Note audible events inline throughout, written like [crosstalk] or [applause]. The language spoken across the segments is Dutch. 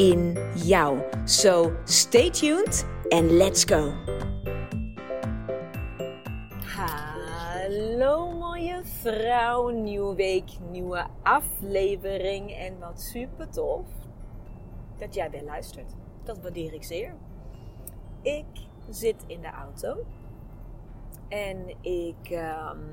in jou. So stay tuned and let's go. Hallo mooie vrouw, nieuwe week, nieuwe aflevering en wat super tof dat jij weer luistert. Dat waardeer ik zeer. Ik zit in de auto en ik, um,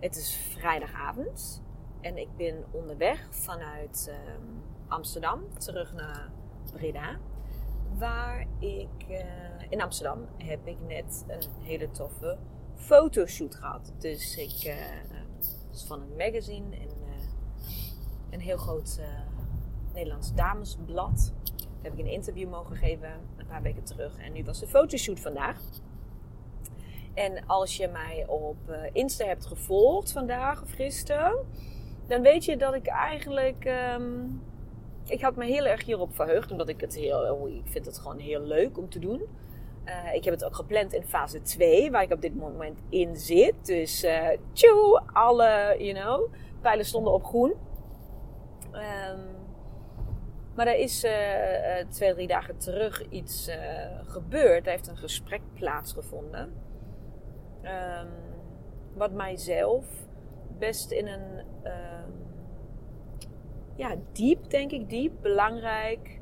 het is vrijdagavond en ik ben onderweg vanuit um, Amsterdam terug naar Breda. Waar ik uh, in Amsterdam heb ik net een hele toffe fotoshoot gehad. Dus ik uh, was van een magazine en uh, een heel groot Nederlands damesblad. Daar heb ik een interview mogen geven een paar weken terug. En nu was de fotoshoot vandaag. En als je mij op Insta hebt gevolgd vandaag of gisteren, dan weet je dat ik eigenlijk um, ik had me heel erg hierop verheugd, omdat ik het heel, oh, ik vind het gewoon heel leuk om te doen. Uh, ik heb het ook gepland in fase 2, waar ik op dit moment in zit. Dus uh, alle, you know, pijlen stonden op groen. Um, maar er is twee, drie dagen terug iets gebeurd. Er heeft een gesprek plaatsgevonden. Um, wat mijzelf best in een ja, diep, denk ik, diep, belangrijk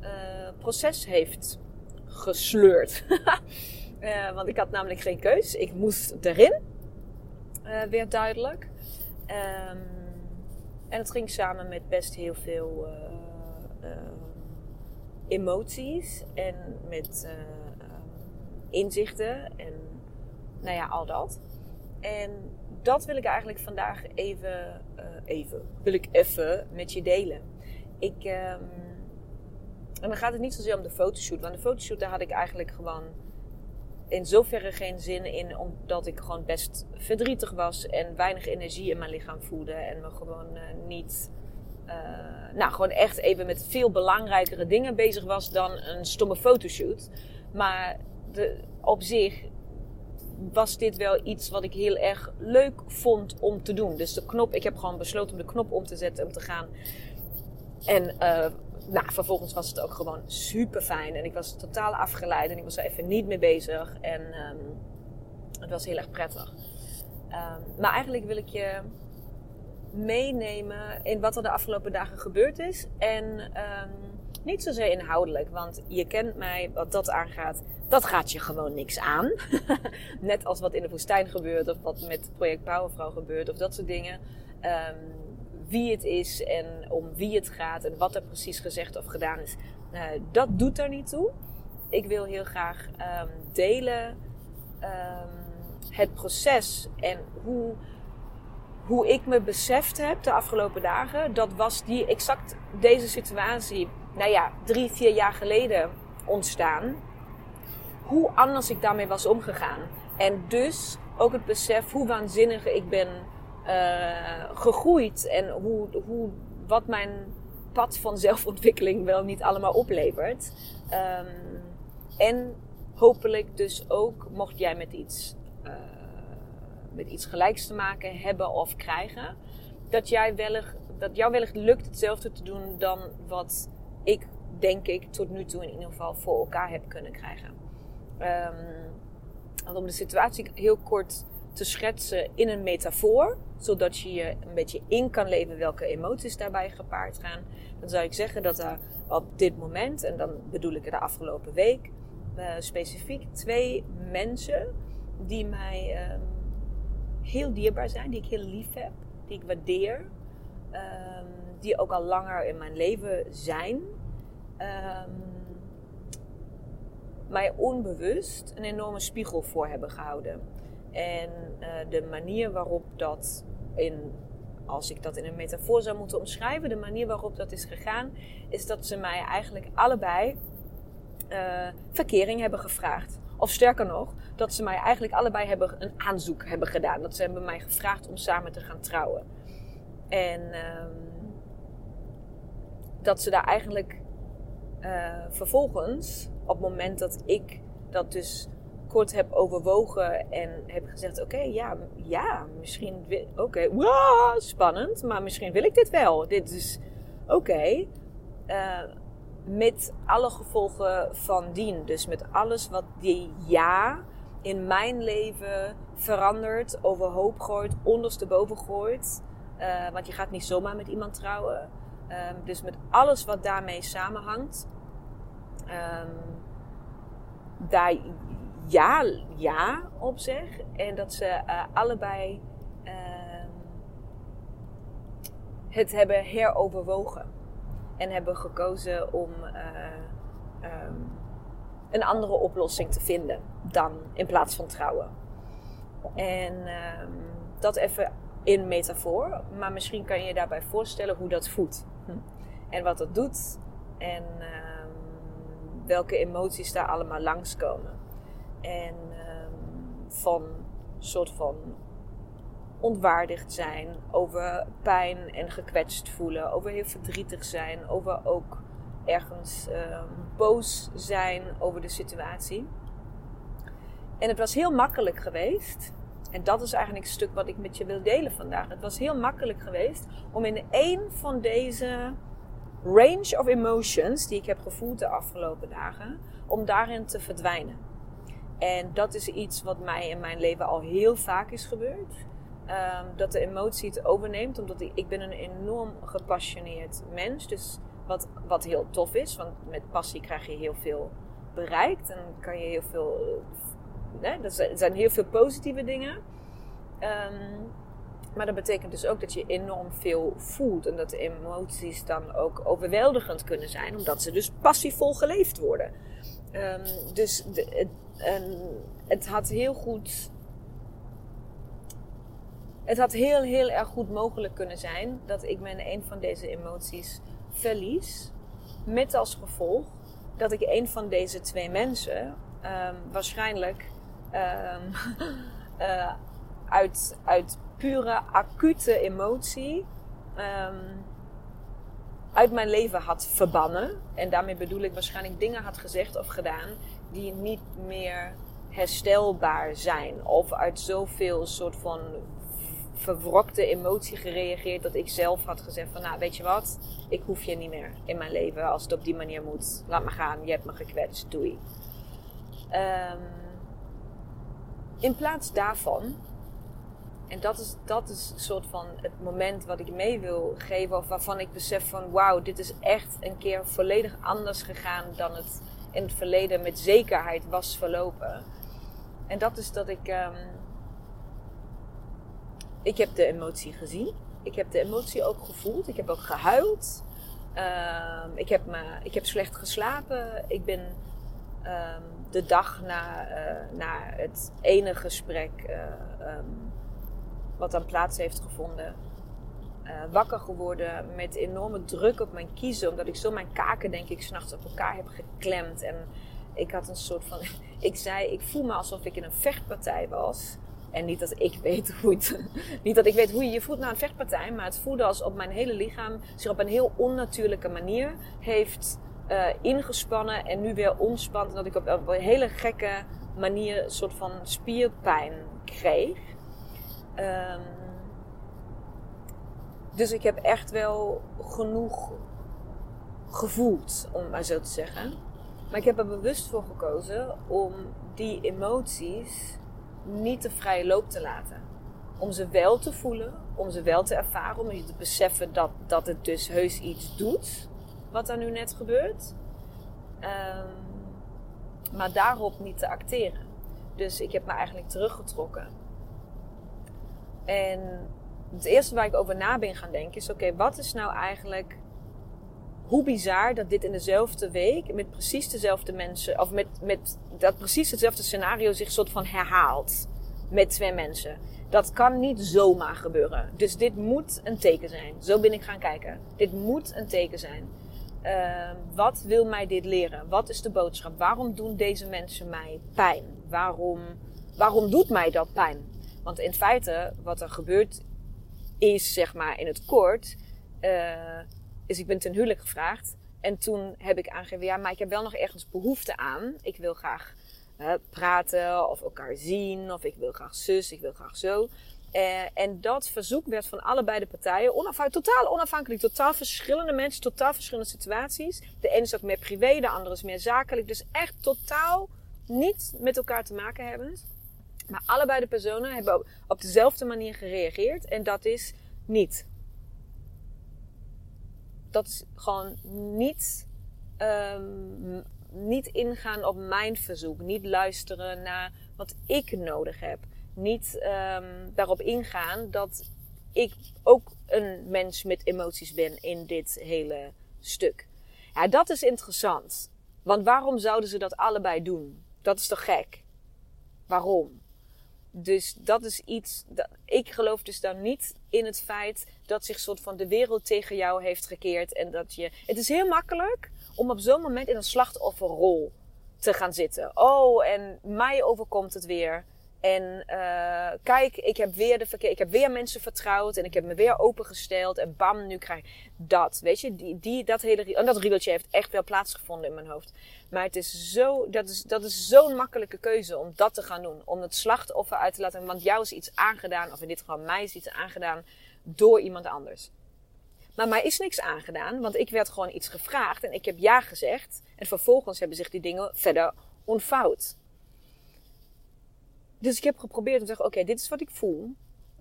uh, proces heeft gesleurd. uh, [laughs] want ik had namelijk geen keus. Ik moest erin. Uh, weer duidelijk. Um, en het ging samen met best heel veel emoties en met inzichten en nou ja, al dat. En dat wil ik eigenlijk vandaag even, uh, even, wil ik even met je delen. Ik, um, en dan gaat het niet zozeer om de fotoshoot. Want de fotoshoot, daar had ik eigenlijk gewoon in zoverre geen zin in. Omdat ik gewoon best verdrietig was en weinig energie in mijn lichaam voelde. En me gewoon uh, niet, uh, nou gewoon echt even met veel belangrijkere dingen bezig was dan een stomme fotoshoot. Maar de, op zich was dit wel iets wat ik heel erg leuk vond om te doen. Dus de knop, ik heb gewoon besloten om de knop om te zetten, om te gaan. En uh, nou, vervolgens was het ook gewoon super fijn. En ik was totaal afgeleid en ik was er even niet mee bezig. En um, het was heel erg prettig. Um, maar eigenlijk wil ik je meenemen in wat er de afgelopen dagen gebeurd is. En um, niet zozeer inhoudelijk, want je kent mij wat dat aangaat. Dat gaat je gewoon niks aan. [laughs] Net als wat in de woestijn gebeurt, of wat met Project Powervrouw gebeurt, of dat soort dingen. Um, wie het is en om wie het gaat en wat er precies gezegd of gedaan is. Uh, dat doet er niet toe. Ik wil heel graag um, delen um, het proces en hoe, hoe ik me beseft heb de afgelopen dagen. Dat was die exact deze situatie nou ja, drie, vier jaar geleden ontstaan. Hoe anders ik daarmee was omgegaan. En dus ook het besef hoe waanzinnig ik ben uh, gegroeid. En hoe, hoe, wat mijn pad van zelfontwikkeling wel niet allemaal oplevert. Um, en hopelijk dus ook, mocht jij met iets, uh, met iets gelijks te maken hebben of krijgen, dat, jij wellicht, dat jou wellicht lukt hetzelfde te doen dan wat ik denk ik tot nu toe in ieder geval voor elkaar heb kunnen krijgen. Want om de situatie heel kort te schetsen in een metafoor, zodat je je een beetje in kan leven welke emoties daarbij gepaard gaan, dan zou ik zeggen dat er op dit moment, en dan bedoel ik de afgelopen week, uh, specifiek twee mensen die mij um, heel dierbaar zijn, die ik heel lief heb, die ik waardeer, um, die ook al langer in mijn leven zijn, mij onbewust een enorme spiegel voor hebben gehouden. En uh, de manier waarop dat in als ik dat in een metafoor zou moeten omschrijven, de manier waarop dat is gegaan, is dat ze mij eigenlijk allebei uh, verkering hebben gevraagd. Of sterker nog, dat ze mij eigenlijk allebei hebben een aanzoek hebben gedaan. Dat ze hebben mij gevraagd om samen te gaan trouwen. En uh, dat ze daar eigenlijk uh, vervolgens, op het moment dat ik dat dus kort heb overwogen en heb gezegd: Oké, ja, ja, misschien. Oké, wow, spannend, maar misschien wil ik dit wel. Dit is oké. Okay. Uh, met alle gevolgen van dien. Dus met alles wat die ja in mijn leven verandert, overhoop gooit, ondersteboven gooit. Uh, want je gaat niet zomaar met iemand trouwen. Um, dus met alles wat daarmee samenhangt. Um, daar ja, ja op zeg. En dat ze uh, allebei uh, het hebben heroverwogen. En hebben gekozen om uh, um, een andere oplossing te vinden dan in plaats van trouwen. En ehm, dat even in metafoor. Maar misschien kan je je daarbij voorstellen hoe dat voelt. Hm. En wat dat doet. En ehm, welke emoties daar allemaal langskomen. En um, van soort van ontwaardigd zijn, over pijn en gekwetst voelen, over heel verdrietig zijn, over ook ergens um, boos zijn over de situatie. En het was heel makkelijk geweest. En dat is eigenlijk een stuk wat ik met je wil delen vandaag. Het was heel makkelijk geweest om in één van deze range of emotions die ik heb gevoeld de afgelopen dagen, om daarin te verdwijnen. En dat is iets wat mij in mijn leven al heel vaak is gebeurd. Um, dat de emotie het overneemt, omdat ik, ik ben een enorm gepassioneerd mens. Dus wat, wat heel tof is, want met passie krijg je heel veel bereikt en kan je heel veel. Nee, er zijn heel veel positieve dingen. Um, maar dat betekent dus ook dat je enorm veel voelt. En dat de emoties dan ook overweldigend kunnen zijn. Omdat ze dus passievol geleefd worden. Um, dus de, het, het had heel goed... Het had heel, heel erg goed mogelijk kunnen zijn dat ik me in een van deze emoties verlies. Met als gevolg dat ik een van deze twee mensen um, waarschijnlijk uh, [laughs] uit, uit pure acute emotie um, uit mijn leven had verbannen. En daarmee bedoel ik waarschijnlijk dingen had gezegd of gedaan die niet meer herstelbaar zijn. Of uit zoveel soort van verwrokte emotie gereageerd dat ik zelf had gezegd van nou weet je wat, ik hoef je niet meer in mijn leven als het op die manier moet. Laat me gaan, je hebt me gekwetst, doei. Um, in plaats daarvan en dat is, dat is een soort van het moment wat ik mee wil geven. Of waarvan ik besef van wauw, dit is echt een keer volledig anders gegaan dan het in het verleden met zekerheid was verlopen. En dat is dat ik. Um, ik heb de emotie gezien. Ik heb de emotie ook gevoeld. Ik heb ook gehuild. Um, ik, heb me, ik heb slecht geslapen. Ik ben um, de dag na, uh, na het ene gesprek. Uh, wat dan plaats heeft gevonden. Uh, wakker geworden met enorme druk op mijn kiezen. Omdat ik zo mijn kaken, denk ik, s'nachts op elkaar heb geklemd. En ik had een soort van. [laughs] Ik zei, ik voel me alsof ik in een vechtpartij was. En niet dat ik weet hoe het. [laughs] Niet dat ik weet hoe je je voelt na een vechtpartij. Maar het voelde alsof mijn hele lichaam zich op een heel onnatuurlijke manier heeft uh, ingespannen. En nu weer ontspant. En dat ik op een hele gekke manier een soort van spierpijn kreeg. Um, dus ik heb echt wel genoeg gevoeld, om maar zo te zeggen. Maar ik heb er bewust voor gekozen om die emoties niet de vrije loop te laten. Om ze wel te voelen, om ze wel te ervaren, om je te beseffen dat, dat het dus heus iets doet, wat er nu net gebeurt. Um, maar daarop niet te acteren. Dus ik heb me eigenlijk teruggetrokken en het eerste waar ik over na ben gaan denken is: oké, wat is nou eigenlijk. Hoe bizar dat dit in dezelfde week met precies dezelfde mensen, of met, met dat precies hetzelfde scenario zich soort van herhaalt. met twee mensen. Dat kan niet zomaar gebeuren. Dus dit moet een teken zijn. Zo ben ik gaan kijken. Dit moet een teken zijn. Uh, wat wil mij dit leren? Wat is de boodschap? Waarom doen deze mensen mij pijn? Waarom, waarom doet mij dat pijn? Want in feite, wat er gebeurt is, zeg maar in het kort, uh, is ik ben ten huwelijk gevraagd. En toen heb ik aangegeven, ja, maar ik heb wel nog ergens behoefte aan. Ik wil graag praten of elkaar zien. Of ik wil graag zus, ik wil graag zo. Uh, en dat verzoek werd van allebei de partijen, totaal onafhankelijk, totaal verschillende mensen, totaal verschillende situaties. De ene is ook meer privé, de andere is meer zakelijk. Dus echt totaal niet met elkaar te maken hebben. Maar allebei de personen hebben op dezelfde manier gereageerd. En dat is niet. Dat is gewoon niet, um, niet ingaan op mijn verzoek. Niet luisteren naar wat ik nodig heb. Niet um, daarop ingaan dat ik ook een mens met emoties ben in dit hele stuk. Ja, dat is interessant. Want waarom zouden ze dat allebei doen? Dat is toch gek? Waarom? Dus dat is iets. Dat, ik geloof dus dan niet in het feit dat zich soort van de wereld tegen jou heeft gekeerd. En dat je. Het is heel makkelijk om op zo'n moment in een slachtofferrol te gaan zitten. Oh, en mij overkomt het weer. En uh, kijk, ik heb weer de ik heb weer mensen vertrouwd en ik heb me weer opengesteld en bam, nu krijg ik dat. Weet je, die, die, dat hele, en dat riebeltje heeft echt wel plaatsgevonden in mijn hoofd. Maar het is zo, dat is, dat is zo'n makkelijke keuze om dat te gaan doen. Om het slachtoffer uit te laten, want jou is iets aangedaan, of in dit geval mij is iets aangedaan door iemand anders. Maar mij is niks aangedaan, want ik werd gewoon iets gevraagd en ik heb ja gezegd. En vervolgens hebben zich die dingen verder ontvouwd. Dus ik heb geprobeerd te zeggen: Oké, dit is wat ik voel.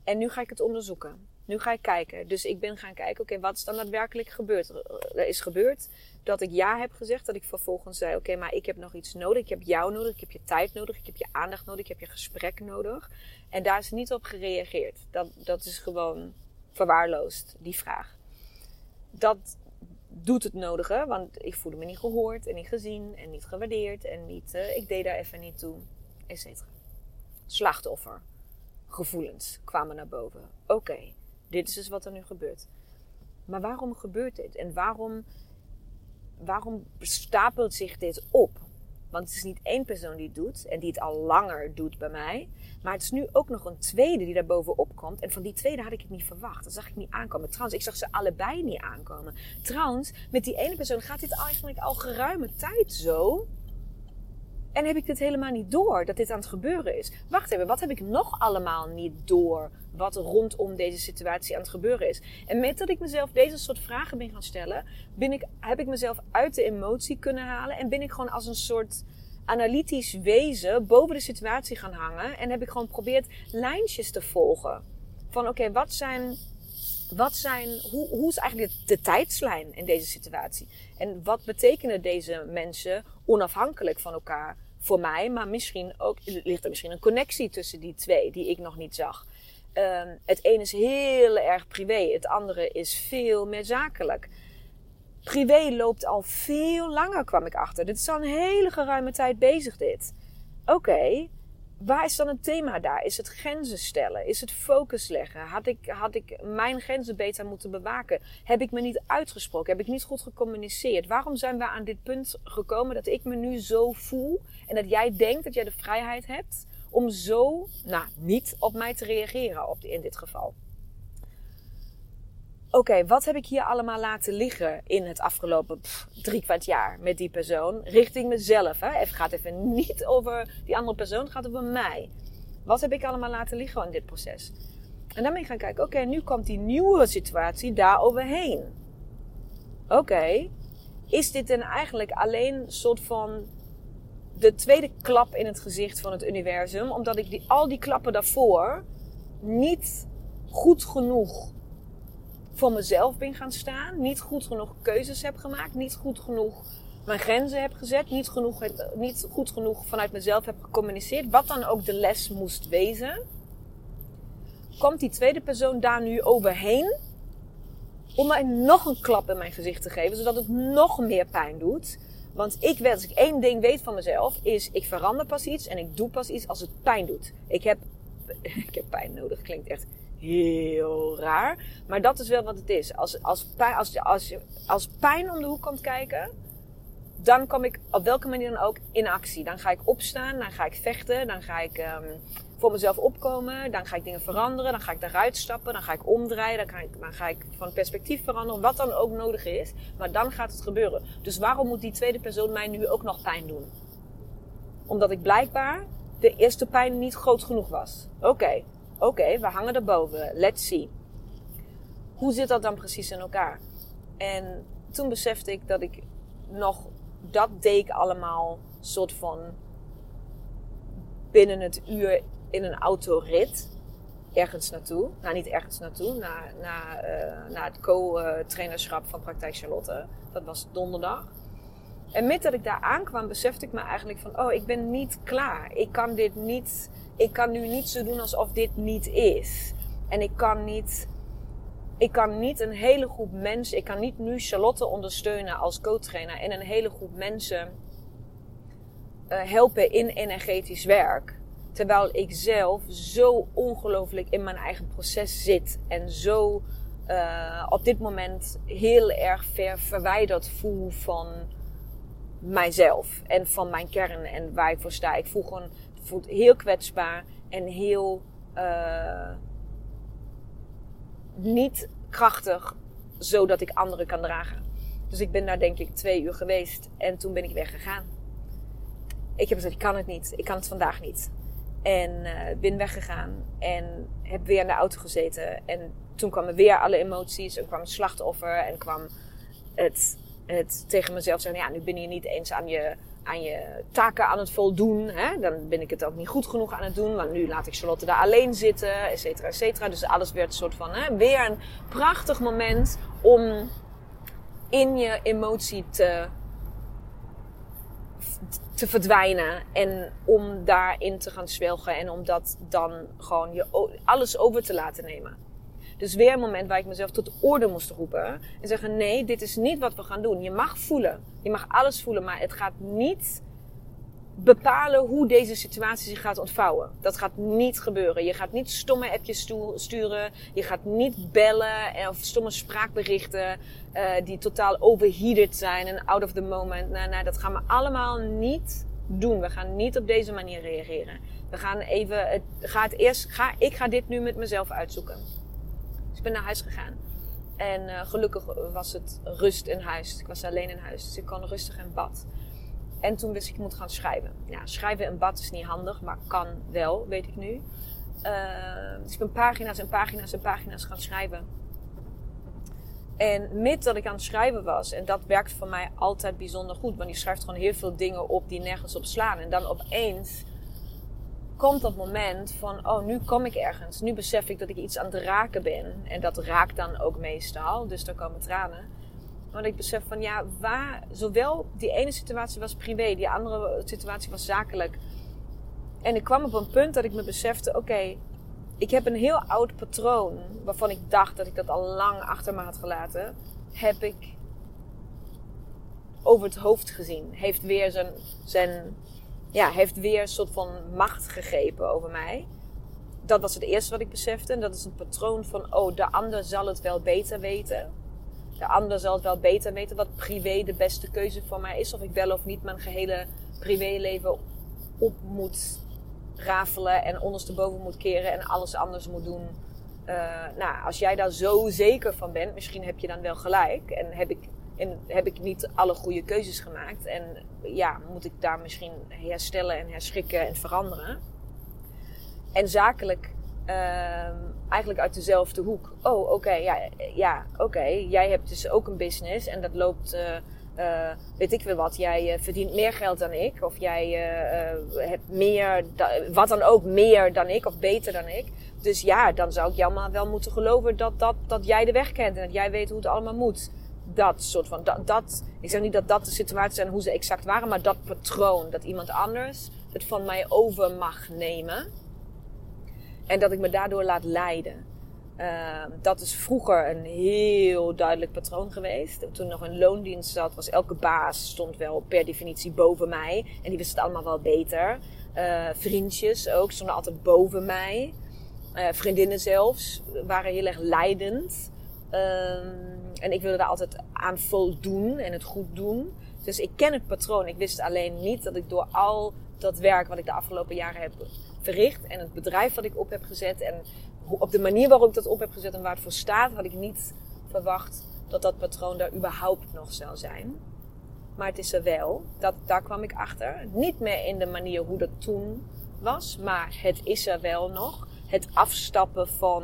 En nu ga ik het onderzoeken. Nu ga ik kijken. Dus ik ben gaan kijken: Oké, wat is dan daadwerkelijk gebeurd? Er is gebeurd dat ik ja heb gezegd. Dat ik vervolgens zei: Oké, maar ik heb nog iets nodig. Ik heb jou nodig. Ik heb je tijd nodig. Ik heb je aandacht nodig. Ik heb je gesprek nodig. En daar is niet op gereageerd. Dat, dat is gewoon verwaarloosd, die vraag. Dat doet het nodige, want ik voelde me niet gehoord en niet gezien en niet gewaardeerd en niet, uh, ik deed daar even niet toe, et cetera slachtoffergevoelens kwamen naar boven. Oké, dit is dus wat er nu gebeurt. Maar waarom gebeurt dit? En waarom, waarom stapelt zich dit op? Want het is niet één persoon die het doet en die het al langer doet bij mij. Maar het is nu ook nog een tweede die daar bovenop komt. En van die tweede had ik het niet verwacht. Dat zag ik niet aankomen. Trouwens, ik zag ze allebei niet aankomen. Trouwens, met die ene persoon gaat dit eigenlijk al geruime tijd zo. En heb ik dit helemaal niet door dat dit aan het gebeuren is? Wacht even, wat heb ik nog allemaal niet door wat rondom deze situatie aan het gebeuren is? En met dat ik mezelf deze soort vragen ben gaan stellen, ben ik, heb ik mezelf uit de emotie kunnen halen en ben ik gewoon als een soort analytisch wezen boven de situatie gaan hangen en heb ik gewoon geprobeerd lijntjes te volgen. Van oké, wat zijn wat zijn, hoe, hoe is eigenlijk de, tijdslijn in deze situatie? En wat betekenen deze mensen onafhankelijk van elkaar voor mij? Maar misschien ook, ligt er misschien een connectie tussen die twee die ik nog niet zag. Um, het ene is heel erg privé, het andere is veel meer zakelijk. Privé loopt al veel langer, kwam ik achter. Dit is al een hele geruime tijd bezig, dit. Oké, waar is dan het thema daar? Is het grenzen stellen? Is het focus leggen? Had ik, had ik mijn grenzen beter moeten bewaken? Heb ik me niet uitgesproken? Heb ik niet goed gecommuniceerd? Waarom zijn we aan dit punt gekomen dat ik me nu zo voel en dat jij denkt dat jij de vrijheid hebt om zo, nou, niet op mij te reageren op, in dit geval? Oké, wat heb ik hier allemaal laten liggen in het afgelopen pff, drie kwart jaar met die persoon? Richting mezelf. Hè? Het gaat even niet over die andere persoon, het gaat over mij. Wat heb ik allemaal laten liggen in dit proces? En dan ben gaan kijken, oké, nu komt die nieuwe situatie daar overheen. Oké, is dit dan eigenlijk alleen een soort van de tweede klap in het gezicht van het universum? Omdat ik die, al die klappen daarvoor niet goed genoeg voor mezelf ben gaan staan. Niet goed genoeg keuzes heb gemaakt. Niet goed genoeg mijn grenzen heb gezet. Niet, genoeg, niet goed genoeg vanuit mezelf heb gecommuniceerd. Wat dan ook de les moest wezen. Komt die tweede persoon daar nu overheen. Om mij nog een klap in mijn gezicht te geven. Zodat het nog meer pijn doet. Want ik weet, als ik één ding weet van mezelf, is ik verander pas iets en ik doe pas iets als het pijn doet. Ik heb [laughs] ik heb pijn nodig. Klinkt echt heel raar. Maar dat is wel wat het is. Als, als, pijn, als, als, als pijn om de hoek komt kijken, dan kom ik op welke manier dan ook in actie. Dan ga ik opstaan, dan ga ik vechten, dan ga ik um, voor mezelf opkomen, dan ga ik dingen veranderen, dan ga ik eruit stappen, dan ga ik omdraaien, dan ga ik, dan ga ik van perspectief veranderen, wat dan ook nodig is. Maar dan gaat het gebeuren. Dus waarom moet die tweede persoon mij nu ook nog pijn doen? Omdat ik blijkbaar de eerste pijn niet groot genoeg was. Oké, oké, we hangen erboven. Let's see. Hoe zit dat dan precies in elkaar? En toen besefte ik dat ik nog dat deed ik allemaal soort van binnen het uur in een autorit ergens naartoe. Nou, niet ergens naartoe, naar, naar, uh, naar het co-trainerschap van Praktijk Charlotte. Dat was donderdag. En met dat ik daar aankwam, besefte ik me eigenlijk van, oh, ik ben niet klaar. Ik kan dit niet, ik kan nu niet zo doen alsof dit niet is. En ik kan niet ik kan niet een hele groep mensen, ik kan niet nu Charlotte ondersteunen als co-trainer en een hele groep mensen uh, helpen in energetisch werk. Terwijl ik zelf zo ongelooflijk in mijn eigen proces zit en zo uh, op dit moment heel erg ver verwijderd voel van mijzelf en van mijn kern en waar ik voor sta. Ik voel gewoon, voelt heel kwetsbaar en heel. Uh, niet krachtig zodat ik anderen kan dragen. Dus ik ben daar denk ik twee uur geweest en toen ben ik weggegaan. Ik heb gezegd, ik kan het niet. Ik kan het vandaag niet. En uh, ben weggegaan en heb weer in de auto gezeten. En toen kwamen weer alle emoties. En kwam het slachtoffer en kwam het, het tegen mezelf zeggen: ja, nu ben je niet eens aan je aan je taken aan het voldoen. Hè? Dan ben ik het ook niet goed genoeg aan het doen. Want nu laat ik Charlotte daar alleen zitten, et cetera, et cetera. Dus alles werd een soort van hè, weer een prachtig moment om in je emotie te, te verdwijnen. En om daarin te gaan zwelgen. En om dat dan gewoon je, alles over te laten nemen. Dus weer een moment waar ik mezelf tot orde moest roepen. En zeggen: nee, dit is niet wat we gaan doen. Je mag voelen. Je mag alles voelen, maar het gaat niet bepalen hoe deze situatie zich gaat ontvouwen. Dat gaat niet gebeuren. Je gaat niet stomme appjes sturen. Je gaat niet bellen of stomme spraakberichten uh, die totaal overheated zijn en out of the moment. Nou, nou, dat gaan we allemaal niet doen. We gaan niet op deze manier reageren. We gaan even, het, ga het eerst, ga, ik ga dit nu met mezelf uitzoeken ben naar huis gegaan. En uh, gelukkig was het rust in huis. Ik was alleen in huis, dus ik kon rustig in bad. En toen wist ik, ik moet gaan schrijven. Ja, schrijven in bad is niet handig, maar kan wel, weet ik nu. Uh, dus ik ben pagina's en pagina's en pagina's gaan schrijven. En met dat ik aan het schrijven was, en dat werkt voor mij altijd bijzonder goed, want je schrijft gewoon heel veel dingen op die nergens op slaan. En dan opeens komt dat moment van, oh, nu kom ik ergens. Nu besef ik dat ik iets aan het raken ben. En dat raakt dan ook meestal, dus dan komen tranen. Maar ik besef van, ja, waar, zowel die ene situatie was privé, die andere situatie was zakelijk. En ik kwam op een punt dat ik me besefte, oké, ik heb een heel oud patroon waarvan ik dacht dat ik dat al lang achter me had gelaten, heb ik over het hoofd gezien. Heeft weer zijn, zijn ja, heeft weer een soort van macht gegrepen over mij. Dat was het eerste wat ik besefte. En dat is een patroon van, oh, de ander zal het wel beter weten. De ander zal het wel beter weten wat privé de beste keuze voor mij is. Of ik wel of niet mijn gehele privéleven op moet rafelen en ondersteboven moet keren en alles anders moet doen. Uh, nou, als jij daar zo zeker van bent, misschien heb je dan wel gelijk. En heb ik en heb ik niet alle goede keuzes gemaakt. En ja, moet ik daar misschien herstellen en herschikken en veranderen. En zakelijk uh, eigenlijk uit dezelfde hoek. Oh, oké, ja, ja oké. Jij hebt dus ook een business en dat loopt, uh, uh, weet ik weer wat. Jij uh, verdient meer geld dan ik. Of jij hebt meer, wat dan ook, meer dan ik of beter dan ik. Dus ja, dan zou ik jou maar wel moeten geloven dat, dat, dat jij de weg kent en dat jij weet hoe het allemaal moet dat soort van, dat, dat, ik zeg niet dat dat de situatie zijn hoe ze exact waren, maar dat patroon, dat iemand anders het van mij over mag nemen. En dat ik me daardoor laat leiden. Uh, dat is vroeger een heel duidelijk patroon geweest. Toen nog een loondienst zat, was elke baas stond wel per definitie boven mij. En die wist het allemaal wel beter. Uh, vriendjes ook stonden altijd boven mij. Uh, vriendinnen zelfs waren heel erg leidend. Ehm, en ik wilde daar altijd aan voldoen en het goed doen. Dus ik ken het patroon. Ik wist alleen niet dat ik door al dat werk wat ik de afgelopen jaren heb verricht en het bedrijf wat ik op heb gezet en op de manier waarop ik dat op heb gezet en waar het voor staat, had ik niet verwacht dat dat patroon daar überhaupt nog zou zijn. Maar het is er wel. Dat, daar kwam ik achter. Niet meer in de manier hoe dat toen was, maar het is er wel nog. Het afstappen van.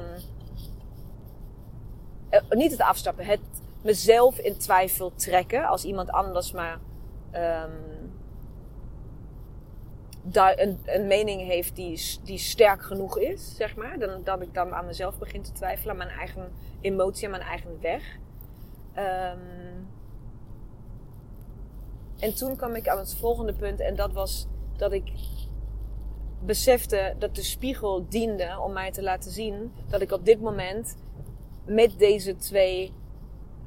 Eh, niet het afstappen, het mezelf in twijfel trekken als iemand anders maar um, een, een mening heeft die, die sterk genoeg is, zeg maar. Dan, dat ik dan aan mezelf begin te twijfelen, aan mijn eigen emotie, aan mijn eigen weg. Um, en toen kwam ik aan het volgende punt en dat was dat ik besefte dat de spiegel diende om mij te laten zien dat ik op dit moment met deze twee,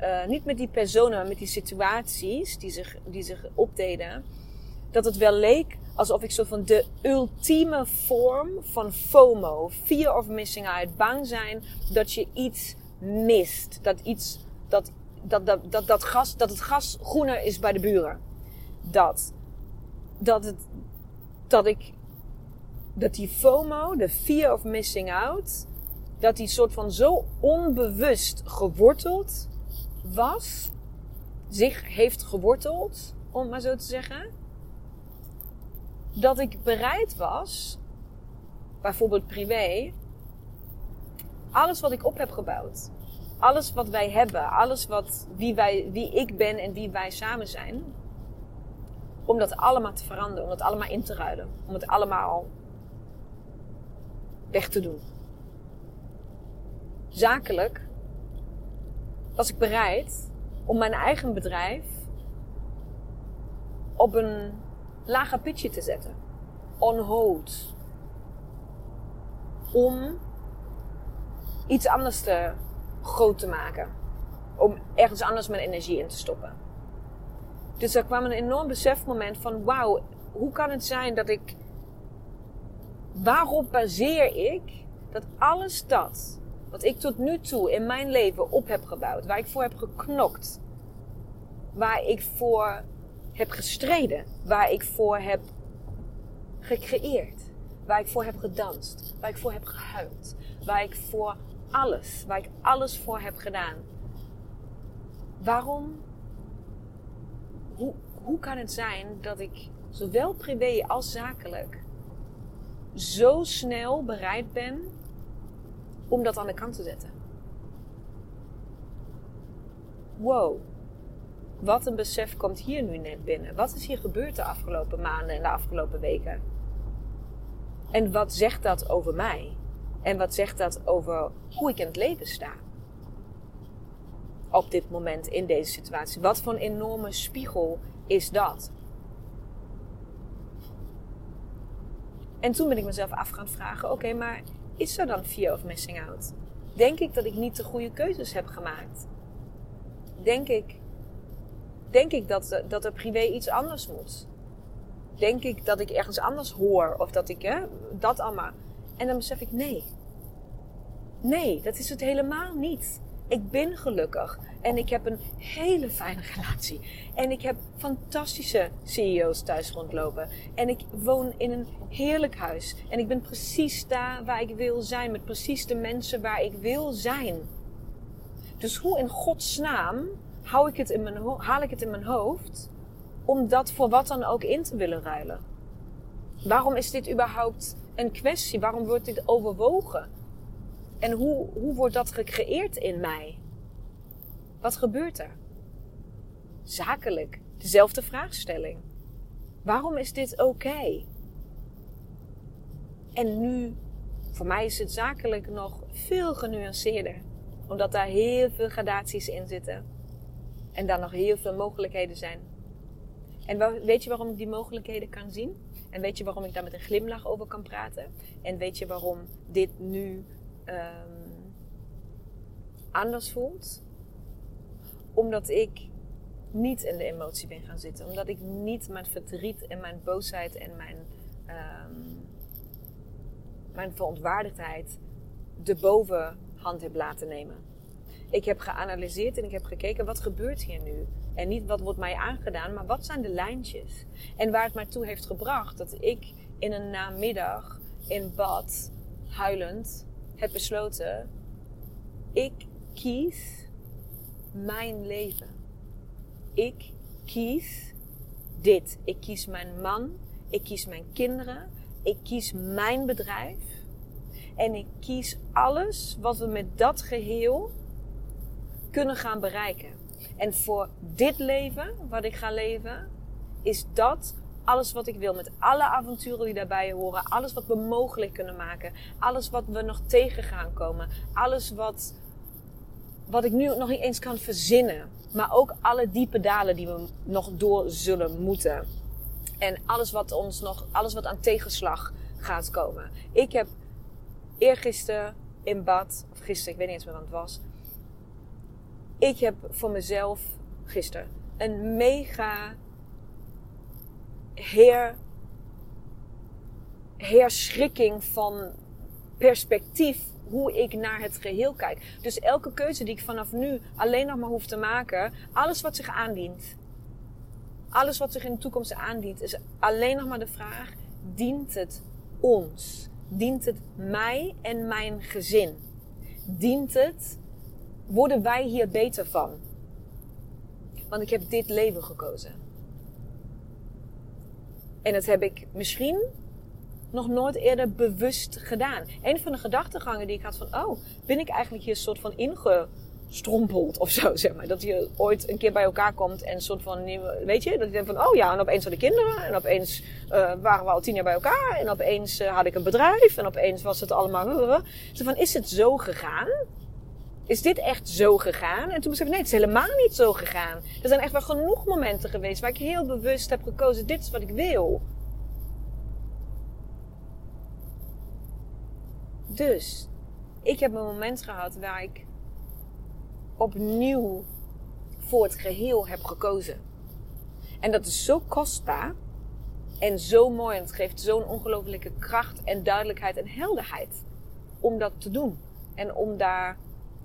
uh, niet met die personen, maar met die situaties die zich, die zich opdeden, dat het wel leek alsof ik zo van de ultieme vorm van FOMO, fear of missing out, bang zijn dat je iets mist, dat iets, dat, dat, dat, dat, dat, gas, dat het gas groener is bij de buren. Dat, dat het, dat ik dat die FOMO, de fear of missing out, dat die soort van zo onbewust geworteld was, zich heeft geworteld, om maar zo te zeggen, dat ik bereid was, bijvoorbeeld privé, alles wat ik op heb gebouwd, alles wat wij hebben, alles wat, wie, wij, wie ik ben en wie wij samen zijn, om dat allemaal te veranderen, om dat allemaal in te ruilen, om het allemaal weg te doen. Zakelijk was ik bereid om mijn eigen bedrijf op een lager pitje te zetten. On hold. Om iets anders te groot te maken. Om ergens anders mijn energie in te stoppen. Dus er kwam een enorm besefmoment van wauw, hoe kan het zijn dat ik waarop baseer ik dat alles dat wat ik tot nu toe in mijn leven op heb gebouwd, waar ik voor heb geknokt, waar ik voor heb gestreden, waar ik voor heb gecreëerd, waar ik voor heb gedanst, waar ik voor heb gehuild, waar ik voor alles, waar ik alles voor heb gedaan. Waarom? Hoe, hoe kan het zijn dat ik zowel privé als zakelijk zo snel bereid ben om dat aan de kant te zetten. Wow, wat een besef komt hier nu net binnen. Wat is hier gebeurd de afgelopen maanden en de afgelopen weken? En wat zegt dat over mij? En wat zegt dat over hoe ik in het leven sta? Op dit moment in deze situatie. Wat voor een enorme spiegel is dat? En toen ben ik mezelf af gaan vragen: oké, maar is er dan fear of missing out? Denk ik dat ik niet de goede keuzes heb gemaakt? Denk ik, denk ik dat, dat er privé iets anders moet? Denk ik dat ik ergens anders hoor of dat ik hè, dat allemaal. En dan besef ik: nee. Nee, dat is het helemaal niet. Ik ben gelukkig. En ik heb een hele fijne relatie. En ik heb fantastische CEO's thuis rondlopen. En ik woon in een heerlijk huis. En ik ben precies daar waar ik wil zijn. Met precies de mensen waar ik wil zijn. Dus hoe in Gods naam hou ik het in mijn haal ik het in mijn hoofd om dat voor wat dan ook in te willen ruilen? Waarom is dit überhaupt een kwestie? Waarom wordt dit overwogen? En hoe, hoe wordt dat gecreëerd in mij? Wat gebeurt er? Zakelijk, dezelfde vraagstelling. Waarom is dit oké? En nu, voor mij is het zakelijk nog veel genuanceerder, omdat daar heel veel gradaties in zitten en daar nog heel veel mogelijkheden zijn. En weet je waarom ik die mogelijkheden kan zien? En weet je waarom ik daar met een glimlach over kan praten? En weet je waarom dit nu um, anders voelt? Omdat ik niet in de emotie ben gaan zitten. Omdat ik niet mijn verdriet en mijn boosheid en mijn, um, mijn verontwaardigdheid de bovenhand heb laten nemen. Ik heb geanalyseerd en ik heb gekeken wat gebeurt hier nu. En niet wat wordt mij aangedaan, maar wat zijn de lijntjes. En waar het mij toe heeft gebracht dat ik in een namiddag in bad, huilend, heb besloten: ik kies mijn leven. Ik kies dit. Ik kies mijn man. Ik kies mijn kinderen. Ik kies mijn bedrijf. En ik kies alles wat we met dat geheel kunnen gaan bereiken. En voor dit leven, wat ik ga leven, is dat alles wat ik wil. Met alle avonturen die daarbij horen. Alles wat we mogelijk kunnen maken. Alles wat we nog tegen gaan komen. Alles wat, wat ik nu nog niet eens kan verzinnen. Maar ook alle diepe dalen die we nog door zullen moeten. En alles wat ons nog, alles wat aan tegenslag gaat komen. Ik heb eergisteren in bad, of gisteren, ik weet niet eens meer wat het was. Ik heb voor mezelf gisteren een mega heer, herschrikking van perspectief hoe ik naar het geheel kijk. Dus elke keuze die ik vanaf nu alleen nog maar hoef te maken, alles wat zich aandient, alles wat zich in de toekomst aandient, is alleen nog maar de vraag: dient het ons? Dient het mij en mijn gezin? Dient het, worden wij hier beter van? Want ik heb dit leven gekozen. En dat heb ik misschien nog nooit eerder bewust gedaan. Een van de gedachtegangen die ik had van, oh, ben ik eigenlijk hier een soort van ingestrompeld of zo, [laughs] zeg maar. Dat je ooit een keer bij elkaar komt en een soort van weet je, dat je denkt van, oh ja, en opeens hadden kinderen en opeens uh, waren we al tien jaar bij elkaar en opeens uh, had ik een bedrijf en opeens was het allemaal, uh, zo van, is het zo gegaan? Is dit echt zo gegaan? En toen besef ik, nee, het is helemaal niet zo gegaan. Er zijn echt wel genoeg momenten geweest waar ik heel bewust heb gekozen, dit is wat ik wil. Dus, ik heb een moment gehad waar ik opnieuw voor het geheel heb gekozen. En dat is zo kostbaar en zo mooi. En het geeft zo'n ongelofelijke kracht en duidelijkheid en helderheid om dat te doen. En om daar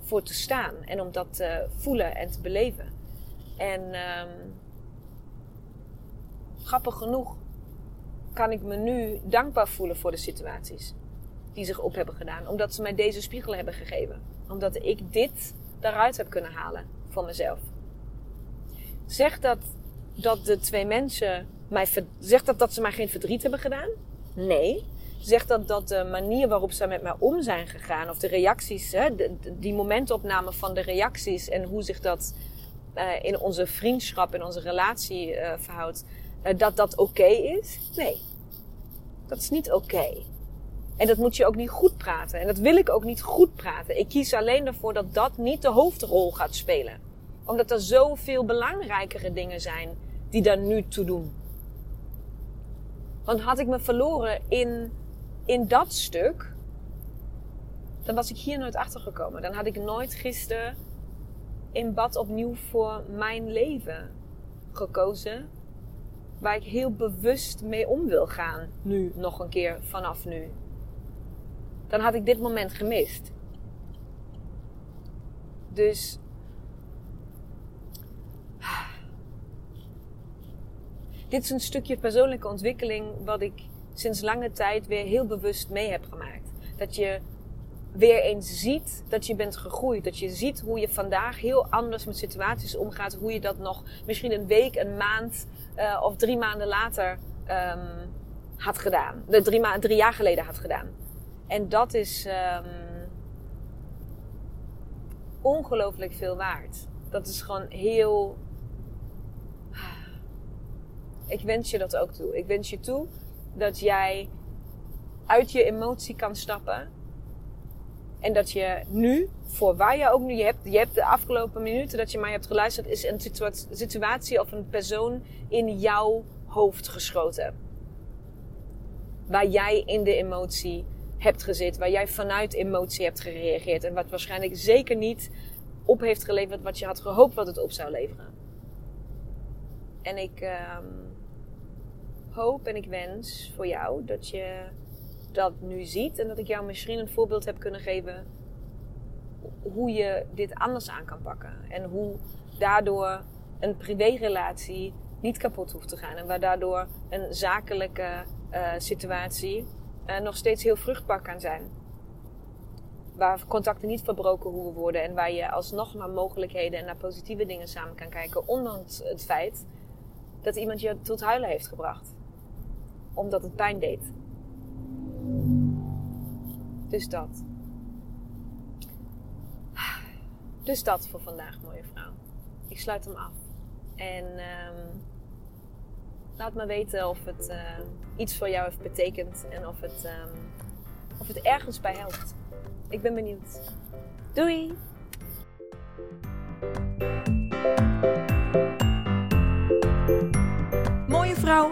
voor te staan en om dat te voelen en te beleven. En um, grappig genoeg kan ik me nu dankbaar voelen voor de situaties die zich op hebben gedaan. Omdat ze mij deze spiegel hebben gegeven. Omdat ik dit daaruit heb kunnen halen voor mezelf. Zegt dat, dat de twee mensen mij. Zegt dat dat ze mij geen verdriet hebben gedaan? Nee. Zegt dat dat de manier waarop ze met mij om zijn gegaan, of de reacties, hè, die momentopname van de reacties en hoe zich dat uh, in onze vriendschap, in onze relatie uh, verhoudt, uh, dat dat oké is? Nee. Dat is niet oké. En dat moet je ook niet goed praten. En dat wil ik ook niet goed praten. Ik kies alleen ervoor dat dat niet de hoofdrol gaat spelen. Omdat er zoveel belangrijkere dingen zijn die daar nu toe doen. Want had ik me verloren in, in dat stuk, dan was ik hier nooit achter gekomen. Dan had ik nooit gisteren in bad opnieuw voor mijn leven gekozen. Waar ik heel bewust mee om wil gaan. Nu nog een keer vanaf nu dan had ik dit moment gemist. Dus. Dit is een stukje persoonlijke ontwikkeling wat ik sinds lange tijd weer heel bewust mee heb gemaakt. Dat je weer eens ziet dat je bent gegroeid. Dat je ziet hoe je vandaag heel anders met situaties omgaat. Hoe je dat nog misschien een week, een maand uh, of drie maanden later um, had gedaan. De drie, ma drie jaar geleden had gedaan. En dat is um, ongelooflijk veel waard. Dat is gewoon heel. Ik wens je dat ook toe. Ik wens je toe dat jij uit je emotie kan stappen. En dat je nu, voor waar je ook nu, je hebt, je hebt de afgelopen minuten dat je mij hebt geluisterd, is een situatie of een persoon in jouw hoofd geschoten. Waar jij in de emotie hebt gezeten, waar jij vanuit emotie hebt gereageerd en wat waarschijnlijk zeker niet op heeft geleverd wat je had gehoopt wat het op zou leveren. En ik um, hoop en ik wens voor jou dat je dat nu ziet en dat ik jou misschien een voorbeeld heb kunnen geven hoe je dit anders aan kan pakken. En hoe daardoor een privérelatie niet kapot hoeft te gaan. En waar daardoor een zakelijke uh, situatie uh, nog steeds heel vruchtbaar kan zijn. Waar contacten niet verbroken hoeven worden en waar je alsnog naar mogelijkheden en naar positieve dingen samen kan kijken. Ondanks het feit dat iemand je tot huilen heeft gebracht. Omdat het pijn deed. Dus dat. Dus dat voor vandaag, mooie vrouw. Ik sluit hem af. En um, laat me weten of het uh, iets voor jou heeft betekend en of het, um, of het ergens bij helpt. Ik ben benieuwd. Doei! Mooie vrouw,